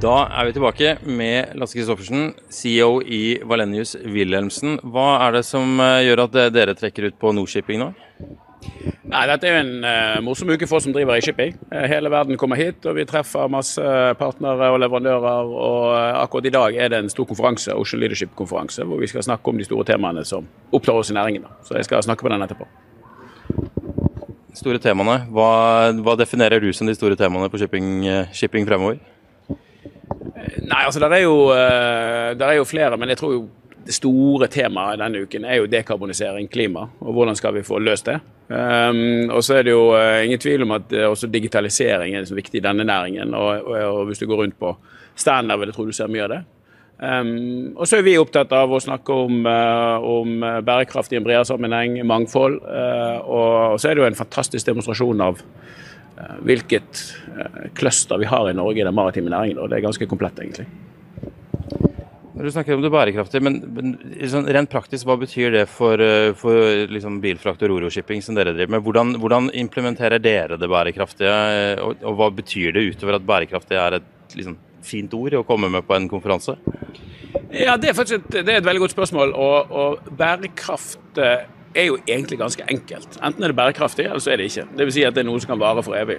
Da er vi tilbake med Lasse Christoffersen, CEO i Valenius Wilhelmsen. Hva er det som eh, gjør at eh, dere trekker ut på Nordshipping nå? Nei, Dette er en uh, morsom uke for oss som driver i shipping. Uh, hele verden kommer hit, og vi treffer masse partnere og leverandører. og uh, Akkurat i dag er det en stor konferanse, Ocean Leadership-konferanse, hvor vi skal snakke om de store temaene som opptar oss i næringen. Da. Så jeg skal snakke på den etterpå. Store temaene. Hva, hva definerer du som de store temaene på shipping, shipping fremover? Nei, altså det er, jo, det er jo flere, men jeg tror jo det store temaet denne uken er jo dekarbonisering, klima, og hvordan skal vi få løst det. Um, og så er det jo uh, ingen tvil om at uh, også digitalisering er viktig i denne næringen. Og, og, og hvis du går rundt på standard, vil jeg tro du ser mye av det. Um, og så er vi opptatt av å snakke om, uh, om bærekraft i en bredere sammenheng, mangfold. og, så er det jo en fantastisk demonstrasjon av hvilket cluster vi har i Norge i den maritime næringen. Og det er ganske komplett, egentlig. Du snakker om det bærekraftige, men, men liksom, rent praktisk, hva betyr det for, eh, for liksom, bilfrakt og roroshipping som dere driver med? Hvordan, hvordan, implementerer dere det bærekraftige, eh, og, og, hva betyr det utover at bærekraftig er et liksom, fint ord å komme med på en konferanse? Ja, Det er faktisk et, det er et veldig godt spørsmål. Og, og, bærekraft eh, er jo egentlig ganske enkelt. Enten er det bærekraftig, eller så er det ikke. Vil si at det er noe som kan vare for evig.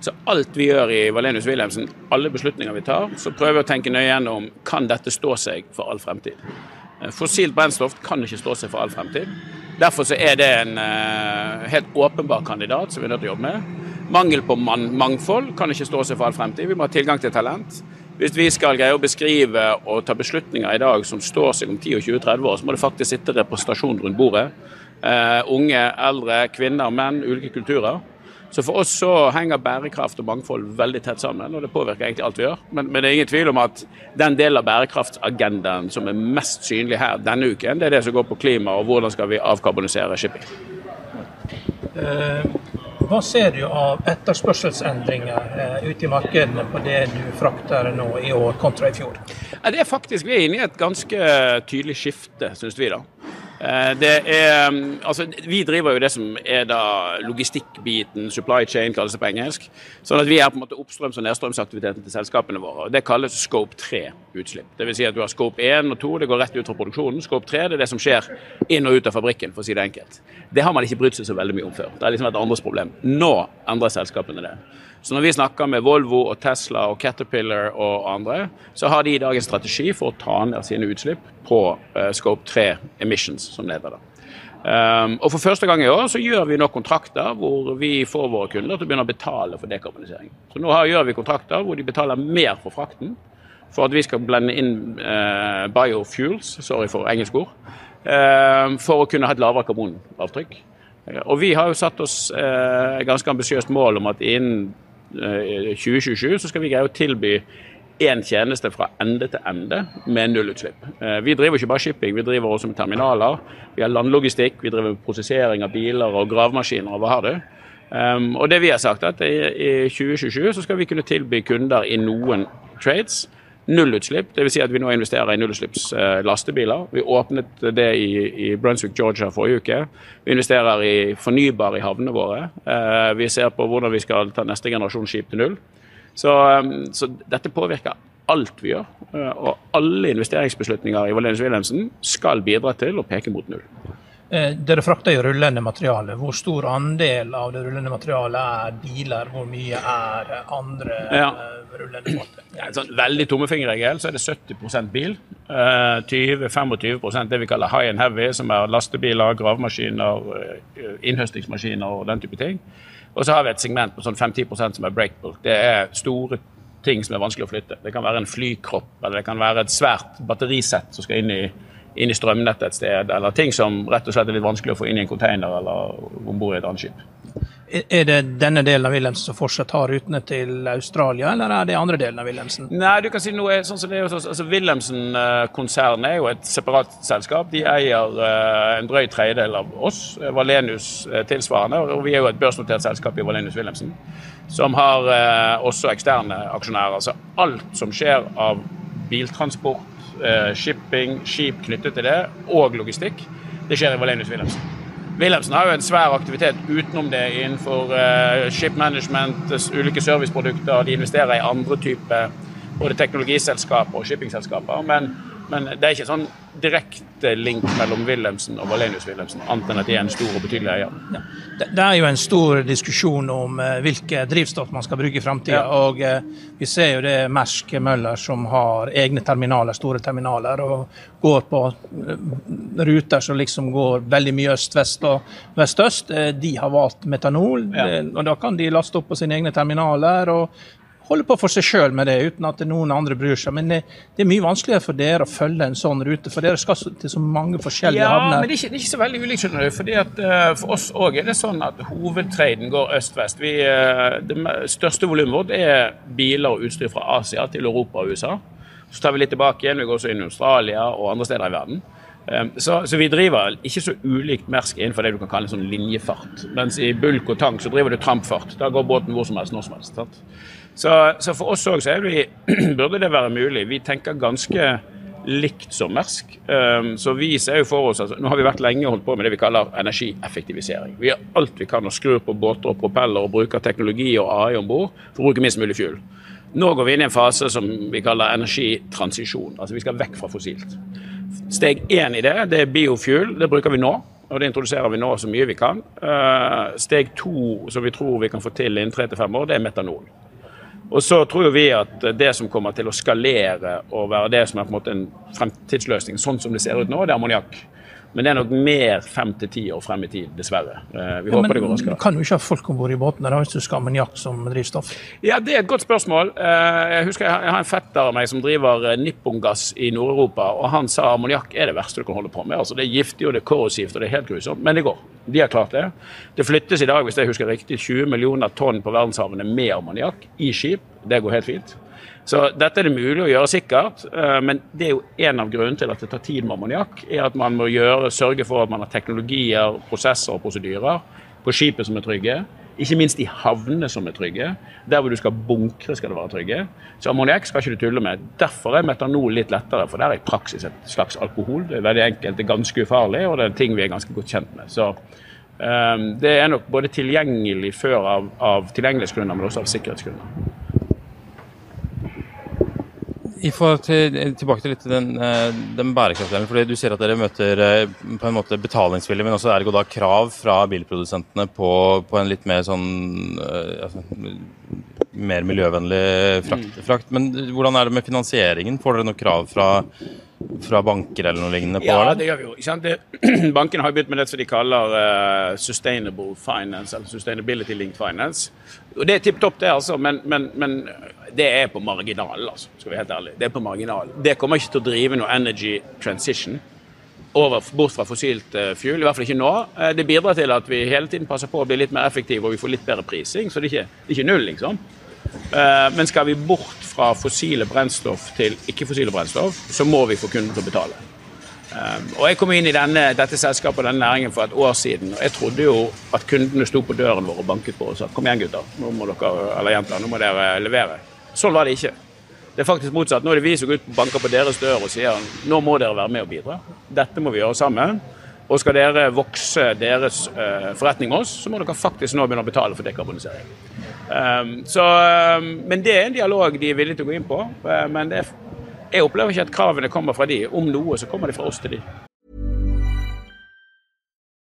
Så alt vi gjør i Valenius Wilhelmsen, alle beslutninger vi tar, så prøver vi å tenke nøye gjennom kan dette stå seg for all fremtid. Eh, fossilt brennstoff kan ikke stå seg for all fremtid. Derfor er det en uh, helt åpenbar kandidat som vi er nødt til å jobbe med. Mangel på man mangfold kan ikke stå seg for all fremtid. Vi må ha tilgang til talent. Hvis vi skal greie å beskrive og ta beslutninger i dag som står seg om 10-20-30 år, så må det faktisk sitte representasjon rundt bordet. Uh, unge, eldre, kvinner, menn, ulike kulturer. Så for oss så henger bærekraft og mangfold veldig tett sammen, og det påvirker egentlig alt vi gjør. Men, men det er ingen tvil om at den delen av bærekraftsagendaen som er mest synlig her denne uken, det er det som går på klima og hvordan skal vi avkarbonisere shipping. Uh, hva ser du av etterspørselsendringer uh, ute i markedene på det du frakter nå i år kontra i fjor? Det er faktisk, Vi er inne i et ganske tydelig skifte, syns vi. da. Eh, er, mm, altså, vi driver jo det som er da logistikkbiten, supply chain kalles det på engelsk. Sånn at vi er på en måte oppstrøms- og nedstrømsaktiviteten til selskapene våre. og Det kalles scope 3-utslipp. Dvs. Si at du har scope 1 og 2, det går rett ut fra produksjonen. Scope 3 det er det som skjer inn og ut av fabrikken, for å si det enkelt. Det har man ikke brydd seg så veldig mye om før. Det har liksom vært andres problem. Nå endrer selskapene det. Så når vi snakker med Volvo og Tesla og Caterpillar og andre, så har de i dag en strategi for å ta ned sine utslipp på uh, Scope 3 Emissions, som det heter. da. Um, og For første gang i år så gjør vi nå kontrakter hvor vi får våre kunder til å begynne å betale for dekarbonisering. Så Nå gjør vi kontrakter hvor de betaler mer for frakten for at vi skal blende inn uh, biofuels, sorry for engelsk ord, uh, for å kunne ha et lavere karbonavtrykk. Og Vi har jo satt oss et ganske ambisiøst mål om at innen 2027 så skal vi greie å tilby én tjeneste fra ende til ende med nullutslipp. Eh, vi driver ikke bare shipping, vi driver også med terminaler. Vi har landlogistikk, vi driver med prosessering av biler og gravemaskiner og hva har du. Um, og det vi har sagt er at I 2027 så skal vi kunne tilby kunder i noen trades nullutslipp. Dvs. Si at vi nå investerer i nullutslipps uh, lastebiler. Vi åpnet det i, i, Brunswick, Georgia forrige uke. Vi investerer i fornybar i havnene våre. Uh, vi ser på hvordan vi skal ta neste generasjon skip til null. Så, um, så, dette påvirker alt vi gjør. Uh, og alle investeringsbeslutninger i Valenius Wilhelmsen skal bidra til å peke mot null. Eh, dere frakter jo rullende materiale. Hvor stor andel av det rullende materialet er biler? Hvor mye er andre ja. Eh, rullende fartøy? Ja, sånn veldig tommefingerregel så er det 70% bil. 20-25 det vi kaller high and heavy, som er lastebiler, gravemaskiner, innhøstingsmaskiner og den type ting. Og så har vi et segment på sånn 5-10% som er breakbook. Det er store ting som er vanskelig å flytte. Det kan være en flykropp, eller det kan være et svært batterisett som skal inn i, inn i strømnettet et sted, eller ting som rett og slett er litt vanskelig å få inn i en container eller om bord i et annet skip. Er det denne delen av Wilhelmsen som fortsatt har rutene til Australia, eller er det andre delen av Wilhelmsen? Nei, du kan si noe sånn som det er altså Wilhelmsen-konsernet er jo et separat selskap. De eier uh, en drøy tredjedel av oss, Valenius uh, tilsvarende. Og vi er jo et børsnotert selskap i Valenius Wilhelmsen, som har også eksterne aksjonærer. Så alt som skjer av biltransport, shipping, skip knyttet til det, og logistikk, det skjer i Valenius Wilhelmsen. Wilhelmsen har jo en svær aktivitet utenom det innenfor uh, ship management, ulike serviceprodukter. De investerer i andre typer både teknologiselskaper og shippingselskaper. Men men det er ikke sånn direkte link mellom Wilhelmsen og Valenius Wilhelmsen, annet enn at de er en stor og betydelig eier. Ja. Det er jo en stor diskusjon om uh, hvilke drivstoff man skal bruke i framtida. Ja. Og uh, vi ser jo det Mersk Møller som har egne terminaler, store terminaler, og går på uh, ruter som liksom går veldig mye øst-vest og vest-øst. de har valgt metanol, ja. og da kan de laste opp på sine egne terminaler. og holder på for seg sjøl med det, uten at noen andre bryr seg. Men det, det, er mye vanskeligere for dere å følge en sånn rute, for dere skal til så mange forskjellige ja, havner. Ja, men det er, ikke, det er ikke så veldig ulikt, skjønner du. fordi at uh, For oss òg er det sånn at hovedtraden går øst-vest. Uh, det største volumet vårt er biler og utstyr fra Asia til Europa og USA. Så tar vi litt tilbake igjen. Vi går også inn i Australia og andre steder i verden. Um, så, så, vi driver ikke så ulikt Mersk innenfor det du kan kalle en sånn linjefart. Mens i bulk og tank så driver du trampfart. Da går båten hvor som helst, når som helst. Sant? Så, så for oss òg burde det være mulig. Vi tenker ganske likt som Mersk. Um, så vi ser jo for oss altså, Nå har vi vært lenge holdt på med det vi kaller energieffektivisering. Vi gjør alt vi kan og skrur på båter og propeller og bruker teknologi og AI om bord for å bruke minst mulig fuel. Nå går vi inn i en fase som vi kaller energitransisjon. Altså vi skal vekk fra fossilt. Steg én i det, det er biofuel. Det bruker vi nå. Og det introduserer vi nå så mye vi kan. Uh, steg to som vi tror vi kan få til innen tre til fem år, det er metanol. Og så tror vi at det som kommer til å skalere og være det som er en en fremtidsløsning, sånn som det ser ut nå, det er ammoniakk. Men det er nok mer fem til ti år frem i tid, dessverre. Eh, vi ja, håper det går raskere. Kan jo ikke ha folk om bord i båtene hvis du skal ha ammoniakk som drivstoff? Ja, Det er et godt spørsmål. Eh, jeg husker jeg har en fetter av meg som driver eh, Nippongass i Nord-Europa, og han sa ammoniakk er det verste du kan holde på med. Altså, det er giftig og det er korrosivt og det er helt grusomt, men det går. De har klart det. Det flyttes i dag, hvis jeg husker riktig, 20 millioner tonn på verdenshavene med ammoniakk i skip. Det går helt fint. Så dette er det mulig å gjøre sikkert, eh, men det er jo en av grunnene til at det tar tid med ammoniakk. er At man må gjøre, sørge for at man har teknologier, prosesser og prosedyrer på skipet som er trygge. Ikke minst i havnene som er trygge. Der hvor du skal bunkre, skal det være trygge. Så ammoniakk skal ikke du tulle med. Derfor er metanol litt lettere, for der er i praksis et slags alkohol. Det er veldig enkelt, det er ganske ufarlig, og det er ting vi er ganske godt kjent med. Så um, det er nok både tilgjengelig før av, av tilgjengelighetsgrunner, men også av sikkerhetsgrunner. I forhold til, tilbake til litt den, eh, den bærekraftdelen. fordi Du sier at dere møter eh, på en måte betalingsvilje, men også ergo da krav fra bilprodusentene på, på en litt mer sånn eh, altså, mer miljøvennlig frakt, mm. frakt. Men hvordan er det med finansieringen? Får dere noe krav fra, fra banker eller noe lignende? på Ja, det gjør vi jo. Ikke Bankene har begynt med det som de kaller uh, sustainable finance, eller sustainability linked finance. Og Det er tipp topp, det, altså. Men, men, men det er på marginal, altså, skal vi være helt ærlig. Det er på marginal. Det kommer ikke til å drive noe energy transition over, bort fra fossilt uh, fuel, i hvert fall ikke nå. Uh, det bidrar til at vi hele tiden passer på å bli litt mer effektive og vi får litt bedre prising, så det er ikke, det er ikke null, liksom. Uh, men skal vi bort fra fossile brennstoff til ikke-fossile brennstoff, så må vi få kunden til å betale. og Jeg kom inn i denne, dette selskapet og denne næringen for et år siden. og Jeg trodde jo at kundene sto på døren vår og banket på og sa kom igjen gutter, nå må dere, eller jenter, nå må dere levere. Sånn var det ikke. Det er faktisk motsatt. Nå er det vi som går ut og banker på deres dør og sier nå må dere være med og bidra. Dette må vi gjøre sammen. Og skal dere vokse deres uh, forretning med oss, så må dere faktisk nå begynne å betale for dekarbonisering. Um, så, um, men det er en dialog de er villige til å gå inn på. Uh, men er, jeg opplever ikke at kravene kommer fra de. Om noe så kommer de fra oss til de.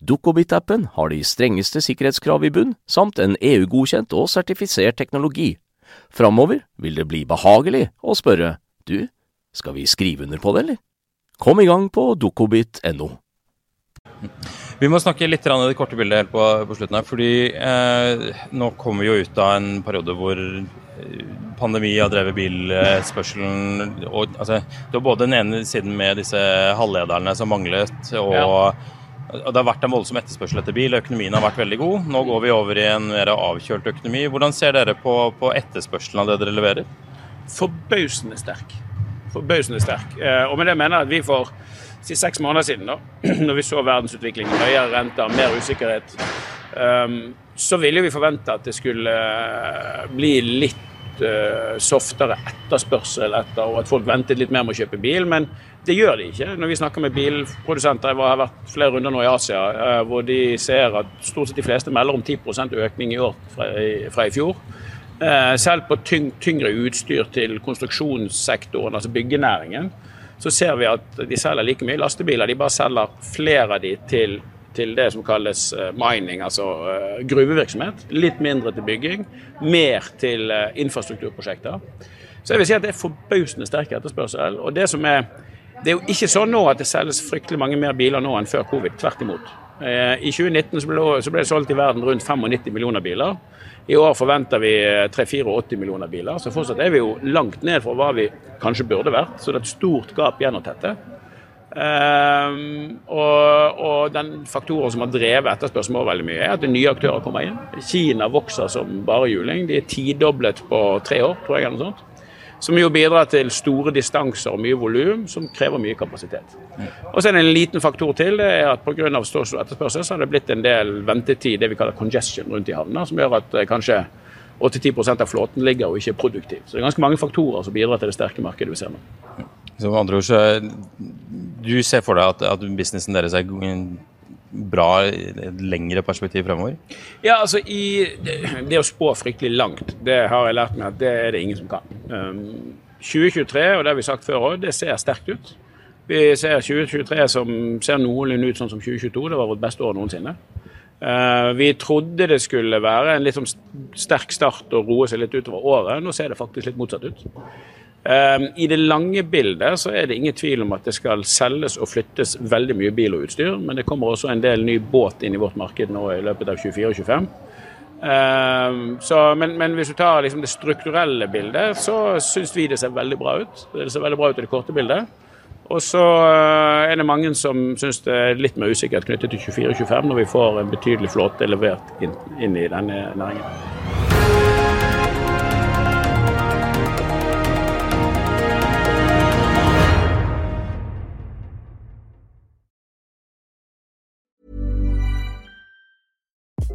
Dukkobit-appen har de strengeste sikkerhetskrav i bunn, samt en EU-godkjent og sertifisert teknologi. Framover vil det bli behagelig å spørre du, skal vi skrive under på det, eller? Kom i gang på dukkobit.no. Vi må snakke litt i det korte bildet helt på, på slutten her. fordi eh, Nå kommer vi jo ut av en periode hvor eh, pandemi har drevet bilspørselen. og altså, Det var både den ene siden med disse halvlederne som manglet, og, ja. Det har vært en voldsom etterspørsel etter bil. Økonomien har vært veldig god. Nå går vi over i en mer avkjølt økonomi. Hvordan ser dere på, på etterspørselen av det dere leverer? Forbausende sterk. Forbausende sterk. Eh, og med det mener jeg at vi for seks måneder siden, da, når vi så verdensutviklingen, høyere renter, mer usikkerhet, um, så ville vi forvente at det skulle eh, bli litt uh, softere etterspørsel etter, og at folk ventet litt mer med å kjøpe bil. Men det gjør de ikke. Når vi snakker med bilprodusenter, jeg har vært flere runder nå i Asia, uh, hvor de ser at stort sett de fleste melder om 10 økning i år fra, fra i fjor. Uh, selv på tyng, tyngre utstyr til konstruksjonssektoren, altså byggenæringen, så ser vi at de selger like mye lastebiler. De bare selger flere av de til, til det som kalles eh, mining, altså gruvevirksomhet. Litt mindre til bygging, mer til infrastrukturprosjekter. Så jeg vil si at det er forbausende sterk etterspørsel. Og det som er det er jo ikke sånn nå at det selges fryktelig mange mer biler nå enn før covid. Tvert imot. I 2019 så ble, det solgt i verden rundt 95 millioner biler. I år forventer vi 3-84 millioner biler, så fortsatt er vi jo langt ned fra hva vi kanskje burde vært. Så det er et stort gap igjen å tette. Um, og, og, den faktoren som har drevet etterspørselen veldig mye, er at nye aktører kommer inn. Kina vokser som bare juling. De er tidoblet på tre år, tror jeg. eller noe sånt. Som jo bidrar til store distanser og mye volum, som krever mye kapasitet. Og så er det en liten faktor til. det er at Pga. stor etterspørsel så har det blitt en del ventetid, det vi kaller congestion, rundt i havna, som gjør at eh, kanskje 8-10 av flåten ligger og ikke er produktiv. Så det er ganske mange faktorer som bidrar til det sterke markedet vi ser nå. Så med andre ord, så Du ser for deg at, at businessen deres er bra lengre perspektiv fremover? Ja, altså i, det, å spå fryktelig langt, det har jeg lært meg at det er det ingen som kan. Um, 2023, og det har vi sagt før òg, det ser sterkt ut. Vi ser 2023 som ser noenlunde ut sånn som 2022. Det var vårt beste år noensinne. Uh, vi trodde det skulle være en litt sånn sterk start og roe seg litt utover året. Nå ser det faktisk litt motsatt ut. Ehm, I det lange bildet så er det ingen tvil om at det skal selges og flyttes veldig mye bil og utstyr, men det kommer også en del ny båt inn i vårt marked nå i løpet av 24 og 25. Ehm, så, men, men, hvis du tar liksom det strukturelle bildet, så syns vi det ser veldig bra ut. Det ser veldig bra ut i det korte bildet. Og så eh, er det mange som syns det er litt mer usikkert knyttet til 24 og 25 når vi får en betydelig flåte levert inn, inn i denne næringen.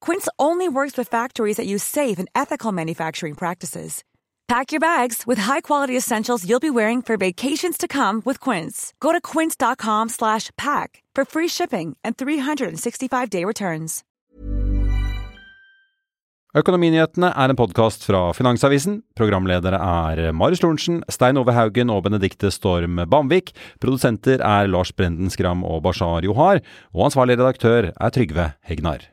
Quince only works with factories that use safe and ethical manufacturing practices. Pack your bags with high-quality essentials you'll be wearing for vacations to come with Quince. Go to quince.com slash pack for free shipping and 365-day returns. Økonominyhetene er en podkast fra Finansavisen. Programledere er Marius Lorentzen, Stein Ove Haugen og Benedikte Storm Bamvik. Produsenter er Lars Brenden Skram og Bashar Johar. Og ansvarlig redaktør er Trygve Hegnar.